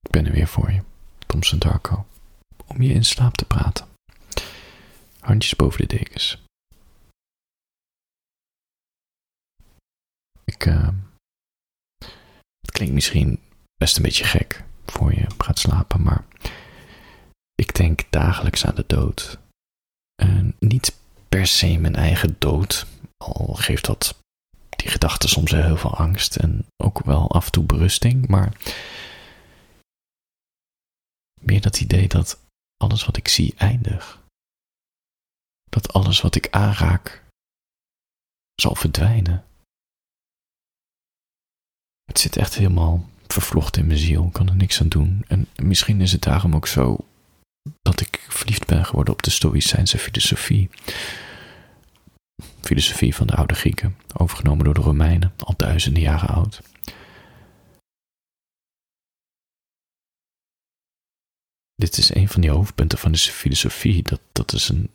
ik ben er weer voor je, Thompson Darko, om je in slaap te praten. Handjes boven de dekens. Ik, uh, het klinkt misschien best een beetje gek voor je gaat slapen, maar ik denk dagelijks aan de dood. En niet per se mijn eigen dood, al geeft dat die gedachte soms heel veel angst en ook wel af en toe berusting, maar meer dat idee dat alles wat ik zie eindigt. Dat alles wat ik aanraak zal verdwijnen. Het zit echt helemaal vervlochten in mijn ziel, kan er niks aan doen. En misschien is het daarom ook zo dat ik verliefd ben geworden op de Stoïcijnse filosofie. Filosofie van de oude Grieken, overgenomen door de Romeinen, al duizenden jaren oud. Dit is een van die hoofdpunten van de filosofie. Dat, dat is een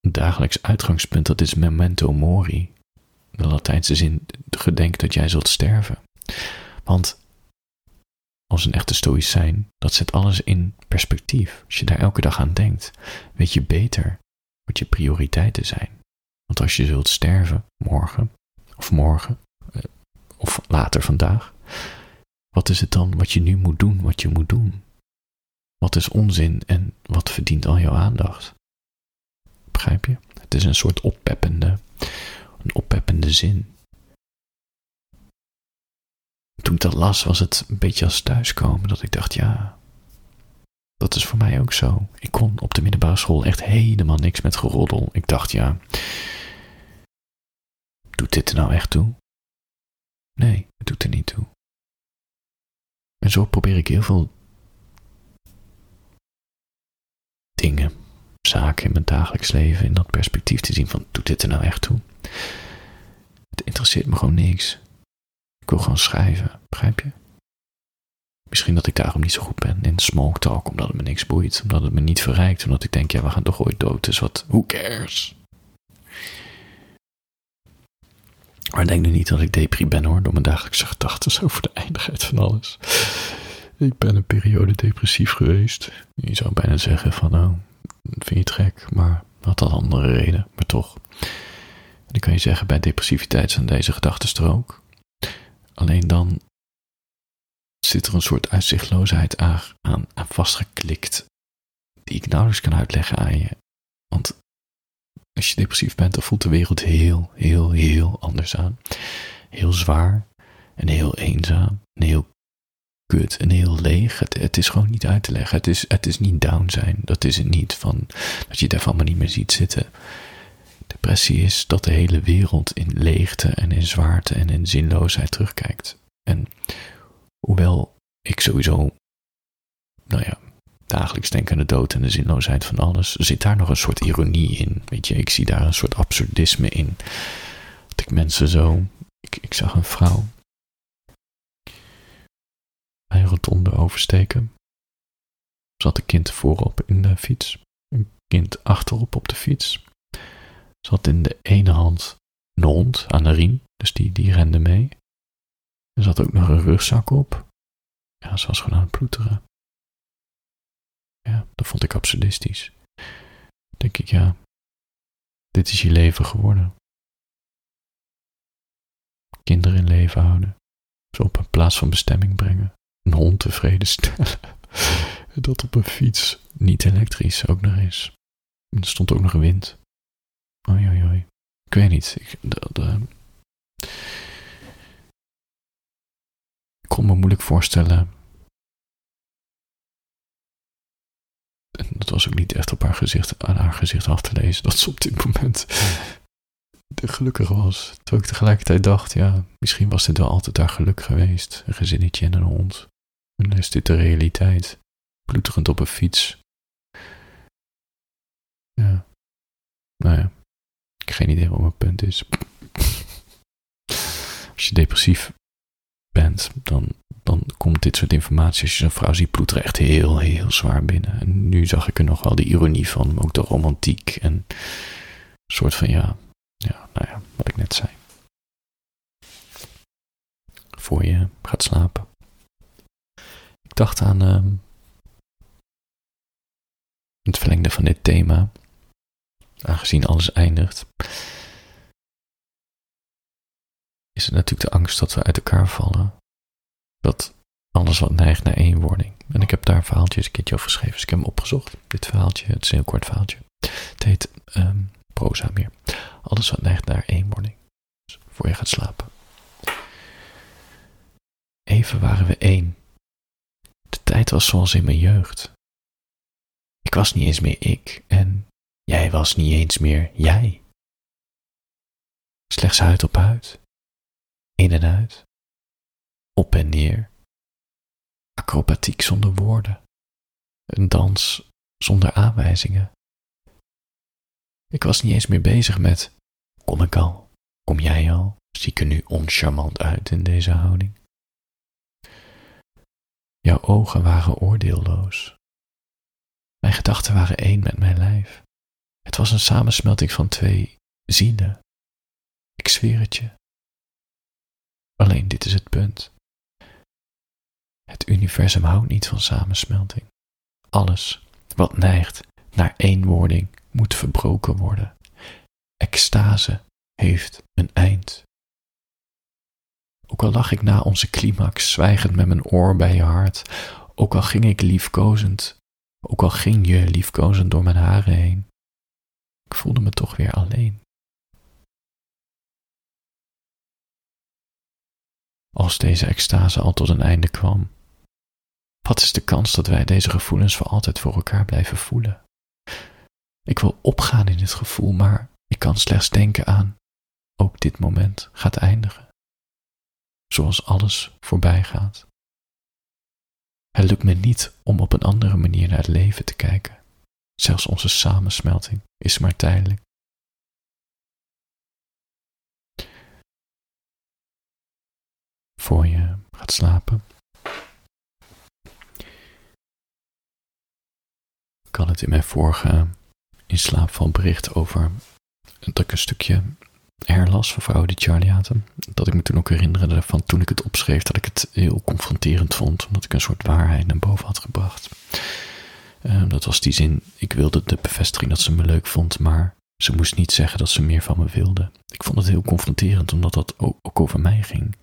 dagelijks uitgangspunt. Dat is memento mori. De Latijnse zin, gedenk dat jij zult sterven. Want als een echte stoïcijn, dat zet alles in perspectief. Als je daar elke dag aan denkt, weet je beter wat je prioriteiten zijn. Want als je zult sterven morgen, of morgen, eh, of later vandaag, wat is het dan wat je nu moet doen, wat je moet doen? Wat is onzin en wat verdient al jouw aandacht? Begrijp je? Het is een soort oppeppende, een oppeppende zin. Toen ik dat las, was het een beetje als thuiskomen. Dat ik dacht, ja, dat is voor mij ook zo. Ik kon op de middelbare school echt helemaal niks met geroddel. Ik dacht, ja, doet dit er nou echt toe? Nee, het doet er niet toe. En zo probeer ik heel veel dingen, zaken in mijn dagelijks leven in dat perspectief te zien van, doet dit er nou echt toe? Het interesseert me gewoon niks. Ik wil gewoon schrijven, begrijp je? Misschien dat ik daarom niet zo goed ben in smoke talk, omdat het me niks boeit, omdat het me niet verrijkt, omdat ik denk, ja, we gaan toch ooit dood, dus wat, who cares? Maar denk nu niet dat ik depri ben hoor, door mijn dagelijkse gedachten over de eindigheid van alles. Ik ben een periode depressief geweest. Je zou bijna zeggen van, nou, vind je het gek, maar had dat andere reden, maar toch. Dan kan je zeggen, bij depressiviteit zijn deze gedachten er ook. Alleen dan zit er een soort uitzichtloosheid aan, aan vastgeklikt, die ik nauwelijks kan uitleggen aan je. Want als je depressief bent, dan voelt de wereld heel, heel, heel anders aan. Heel zwaar en heel eenzaam en heel kut en heel leeg. Het, het, is gewoon niet uit te leggen. Het is, het is niet down zijn. Dat is het niet. Van, dat je daarvan maar niet meer ziet zitten. Depressie is dat de hele wereld in leegte en in zwaarte en in zinloosheid terugkijkt. En hoewel ik sowieso, nou ja, dagelijks denk aan de dood en de zinloosheid van alles, zit daar nog een soort ironie in. Weet je, ik zie daar een soort absurdisme in. Dat ik mensen zo. Ik, ik zag een vrouw een rotonde oversteken. Er zat een kind voorop in de fiets, een kind achterop op de fiets. Zat in de ene hand een hond aan de riem, dus die, die rende mee. Er zat ook nog een rugzak op. Ja, ze was gewoon aan het ploeteren. Ja, dat vond ik absurdistisch. Denk ik, ja, dit is je leven geworden. Kinderen in leven houden. Ze op een plaats van bestemming brengen. Een hond tevreden stellen. dat op een fiets. Niet elektrisch, ook nog eens. En er stond ook nog wind. Oei, oei, oei. Ik weet niet. Ik, ik kon me moeilijk voorstellen en dat was ook niet echt op haar gezicht, aan haar gezicht af te lezen, dat ze op dit moment de gelukkig was. Terwijl ik tegelijkertijd dacht, ja, misschien was dit wel altijd haar geluk geweest. Een gezinnetje en een hond. En dan is dit de realiteit. Bloederend op een fiets. Ja. Nou ja. Geen idee wat mijn punt is. Als je depressief bent, dan dan komt dit soort informatie, als je zo'n vrouw ziet ploeteren, echt heel, heel zwaar binnen. En nu zag ik er nog wel de ironie van, ook de romantiek en een soort van, ja, ja, nou ja, wat ik net zei. Voor je gaat slapen, dacht aan ehm, het verlengde van dit thema, aangezien alles eindigt, is het natuurlijk de angst dat we uit elkaar vallen. Dat alles wat neigt naar eenwording. En ik heb daar verhaaltjes een keertje over geschreven, dus ik heb hem opgezocht. Dit verhaaltje, het is een heel kort verhaaltje. Het heet um, proza meer. Alles wat neigt naar eenwording. Dus voor je gaat slapen. Even waren we één. De tijd was zoals in mijn jeugd. Ik was niet eens meer ik en jij was niet eens meer jij. Slechts huid op huid, in en uit, op en neer, acrobatiek zonder woorden, een dans zonder aanwijzingen. Ik was niet eens meer bezig met: kom ik al? Kom jij al? Zie ik er nu oncharmant uit in deze houding? Jouw ogen waren oordeelloos. Mijn gedachten waren één met mijn lijf. Het was een samensmelting van twee zielen. Ik zweer het je. Alleen dit is het punt. Het universum houdt niet van samensmelting. Alles wat neigt naar eenwording moet verbroken worden. Extase heeft een eind. Ook al lag ik na onze climax zwijgend met mijn oor bij je hart, ook al ging ik liefkozend, ook al ging je liefkozend door mijn haren heen, ik voelde me toch weer alleen. Als deze extase al tot een einde kwam, wat is de kans dat wij deze gevoelens voor altijd voor elkaar blijven voelen? Ik wil opgaan in dit gevoel, maar ik kan slechts denken aan, ook dit moment gaat eindigen zoals alles voorbij gaat. Het lukt me niet om op een andere manier naar het leven te kijken. Zelfs onze samensmelting is maar tijdelijk. Voor je gaat slapen. Had het in mijn vorige in slaap bericht over dat ik een stukje herlas van vrouwen die Charlie hadden. Dat ik me toen ook herinnerde van toen ik het opschreef dat ik het heel confronterend vond. Omdat ik een soort waarheid naar boven had gebracht. Uh, dat was die zin, ik wilde de bevestiging dat ze me leuk vond, maar ze moest niet zeggen dat ze meer van me wilde. Ik vond het heel confronterend, omdat dat ook, ook over mij ging.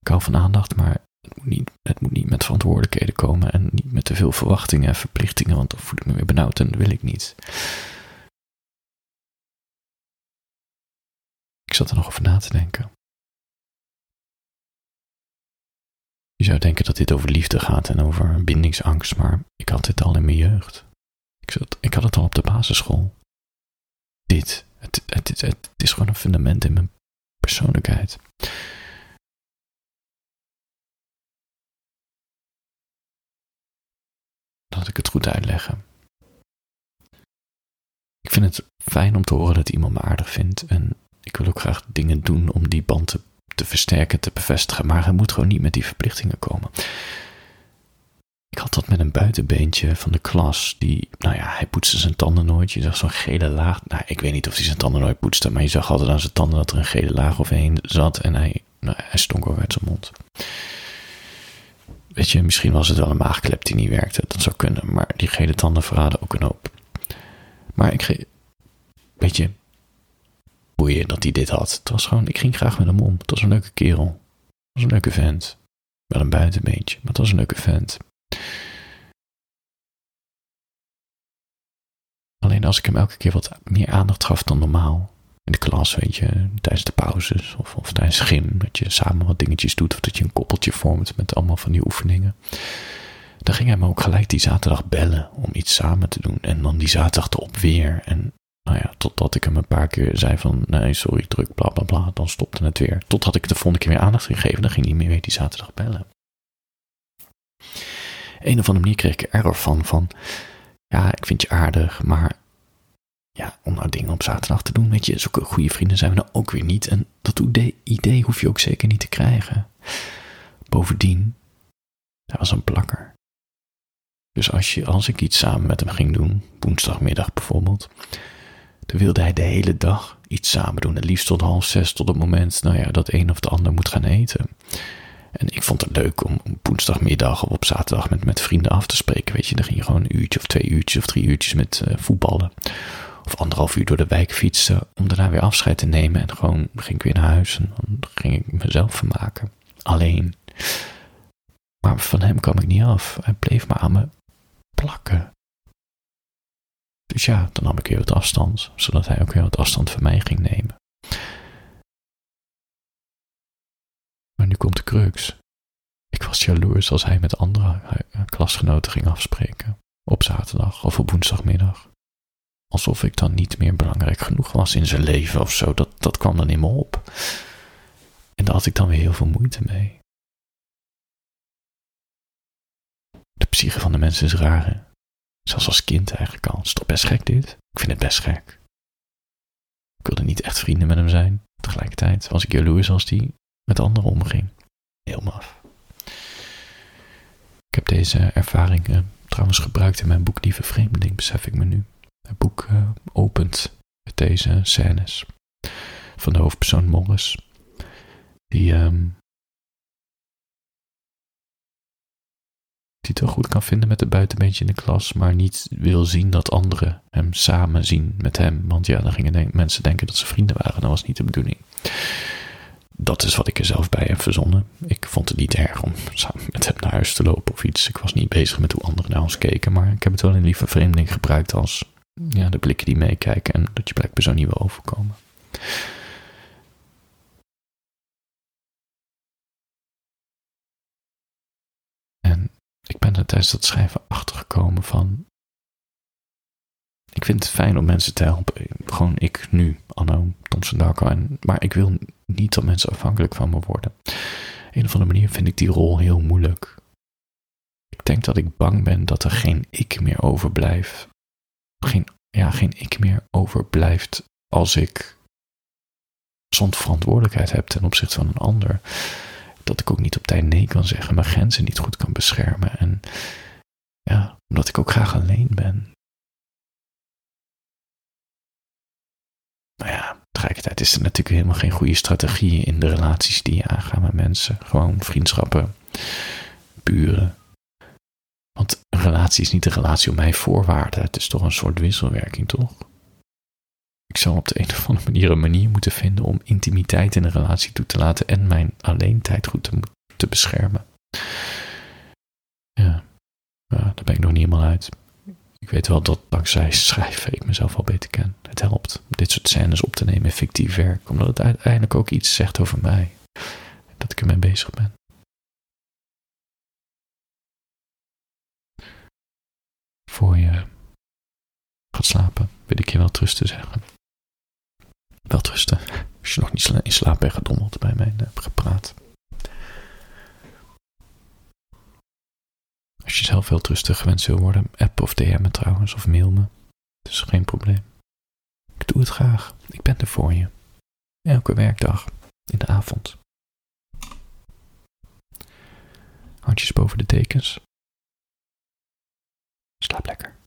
Ik hou van aandacht, maar het moet, niet, met verantwoordelijkheden komen en niet met te veel verwachtingen en verplichtingen, want dan voel ik me weer benauwd en dat wil ik niet. Ik zat er nog over na te denken. Je zou denken dat dit over liefde gaat en over bindingsangst, maar ik had dit al in mijn jeugd. Ik, zat, ik had het al op de basisschool. Dit, het, het, het, het is gewoon een fundament in mijn persoonlijkheid. Laat ik het goed uitleggen. Ik vind het fijn om te horen dat iemand me aardig vindt en ik wil ook graag dingen doen om die band te, te versterken, te bevestigen, maar hij moet gewoon niet met die verplichtingen komen. Ik had dat met een buitenbeentje van de klas. Die, nou ja, hij poetste zijn tanden nooit. Je zag zo'n gele laag. Nou, ik weet niet of hij zijn tanden nooit poetste. Maar je zag altijd aan zijn tanden dat er een gele laag overheen zat. En hij, nou, hij stonk over uit zijn mond. Weet je, misschien was het wel een maagklep die niet werkte. Dat zou kunnen. Maar die gele tanden verraden ook een hoop. Maar ik, weet je, boeien dat hij dit had. Het was gewoon, ik ging graag met hem om. Het was een leuke kerel. Het was een leuke vent. Wel een buitenbeentje, maar het was een leuke vent. Alleen als ik hem elke keer wat meer aandacht gaf dan normaal. In de klas, weet je, tijdens de pauzes of, of tijdens gym. Dat je samen wat dingetjes doet of dat je een koppeltje vormt met allemaal van die oefeningen. Dan ging hij me ook gelijk die zaterdag bellen om iets samen te doen. En dan die zaterdag erop weer. En nou ja, totdat ik hem een paar keer zei van, nee, sorry, druk, bla bla bla, dan stopte het weer. Totdat ik de volgende keer weer aandacht gegeven, dan ging hij meer weer die zaterdag bellen. Een of andere manier kreeg ik er error van, van, ja, ik vind je aardig, maar ja, om nou dingen op zaterdag te doen, weet je, zulke goede vrienden zijn we nou ook weer niet. En dat idee hoef je ook zeker niet te krijgen. Bovendien, hij was een plakker. Dus als, je, als ik iets samen met hem ging doen, woensdagmiddag bijvoorbeeld, dan wilde hij de hele dag iets samen doen. Het liefst tot half zes, tot het moment nou ja, dat een of de ander moet gaan eten. En ik vond het leuk om woensdagmiddag of op zaterdag met, met vrienden af te spreken. Weet je, dan ging je gewoon een uurtje of twee uurtjes of drie uurtjes met uh, voetballen. Of anderhalf uur door de wijk fietsen om daarna weer afscheid te nemen. En gewoon ging ik weer naar huis en dan ging ik mezelf vermaken. Alleen. Maar van hem kwam ik niet af. Hij bleef maar aan me plakken. Dus ja, dan nam ik weer wat afstand, zodat hij ook weer wat afstand van mij ging nemen. Maar nu komt de crux. Ik was jaloers als hij met andere eh, klasgenoten ging afspreken. Op zaterdag of op woensdagmiddag. Alsof ik dan niet meer belangrijk genoeg was in zijn leven of zo. Dat, dat kwam dan in me op. En daar had ik dan weer heel veel moeite mee. De psyche van de mensen is raar, hè? Zelfs als kind eigenlijk al. Het is toch best gek dit? Ik vind het best gek. Ik wilde niet echt vrienden met hem zijn. Tegelijkertijd was ik jaloers als die met anderen omging. Heel maf. Ik heb deze ervaring uh, trouwens gebruikt in mijn boek Lieve Vreemdeling, besef ik me nu. Het boek uh, opent met deze scènes van de hoofdpersoon Morris. Die um, die het goed kan vinden met de buitenbeentje in de klas, maar niet wil zien dat anderen hem samen zien met hem. Want ja, dan gingen mensen denken dat ze vrienden waren. Dat was niet de bedoeling. Dat is wat ik er zelf bij heb verzonnen. Ik vond het niet erg om samen met hem naar huis te lopen of iets. Ik was niet bezig met hoe anderen naar ons keken, maar ik heb het wel in lieve vreemdeling gebruikt als ja, de blikken die meekijken en dat je blijkbaar zo niet wil overkomen. ik ben er tijdens dat schrijven achtergekomen van. Ik vind het fijn om mensen te helpen. Gewoon ik nu, Anno Thompson Darko. En, maar ik wil niet dat mensen afhankelijk van me worden. Op een of andere manier vind ik die rol heel moeilijk. Ik denk dat ik bang ben dat er geen ik meer overblijft. Geen, ja, geen ik meer overblijft als ik zonder verantwoordelijkheid heb ten opzichte van een ander dat ik ook niet op tijd nee kan zeggen, mijn grenzen niet goed kan beschermen. En ja, omdat ik ook graag alleen ben. Nou ja, tegelijkertijd is er natuurlijk helemaal geen goede strategie in de relaties die je aangaat met mensen. Gewoon vriendschappen, buren. Want relatie is niet een relatie om mij voorwaarden. Het is toch een soort wisselwerking, toch? Ik zou op de een of andere manier een manier moeten vinden om intimiteit in een relatie toe te laten en mijn alleentijd goed te, te beschermen. Ja. ja, daar ben ik nog niet helemaal uit. Ik weet wel dat dankzij schrijven ik mezelf al beter ken. Het helpt dit soort scènes op te nemen in fictief werk, omdat het uiteindelijk ook iets zegt over mij. Dat ik ermee bezig ben. Voor je gaat slapen, wil ik je wel trusten zeggen. Welterusten. Als je nog niet in slaap bent gedommeld bij mij hebt gepraat. Als je zelf welterusten gewenst wil worden, app of DM me trouwens, of mail me. Het is geen probleem. Ik doe het graag. Ik ben er voor je. Elke werkdag, in de avond. Handjes boven de dekens. Slaap lekker.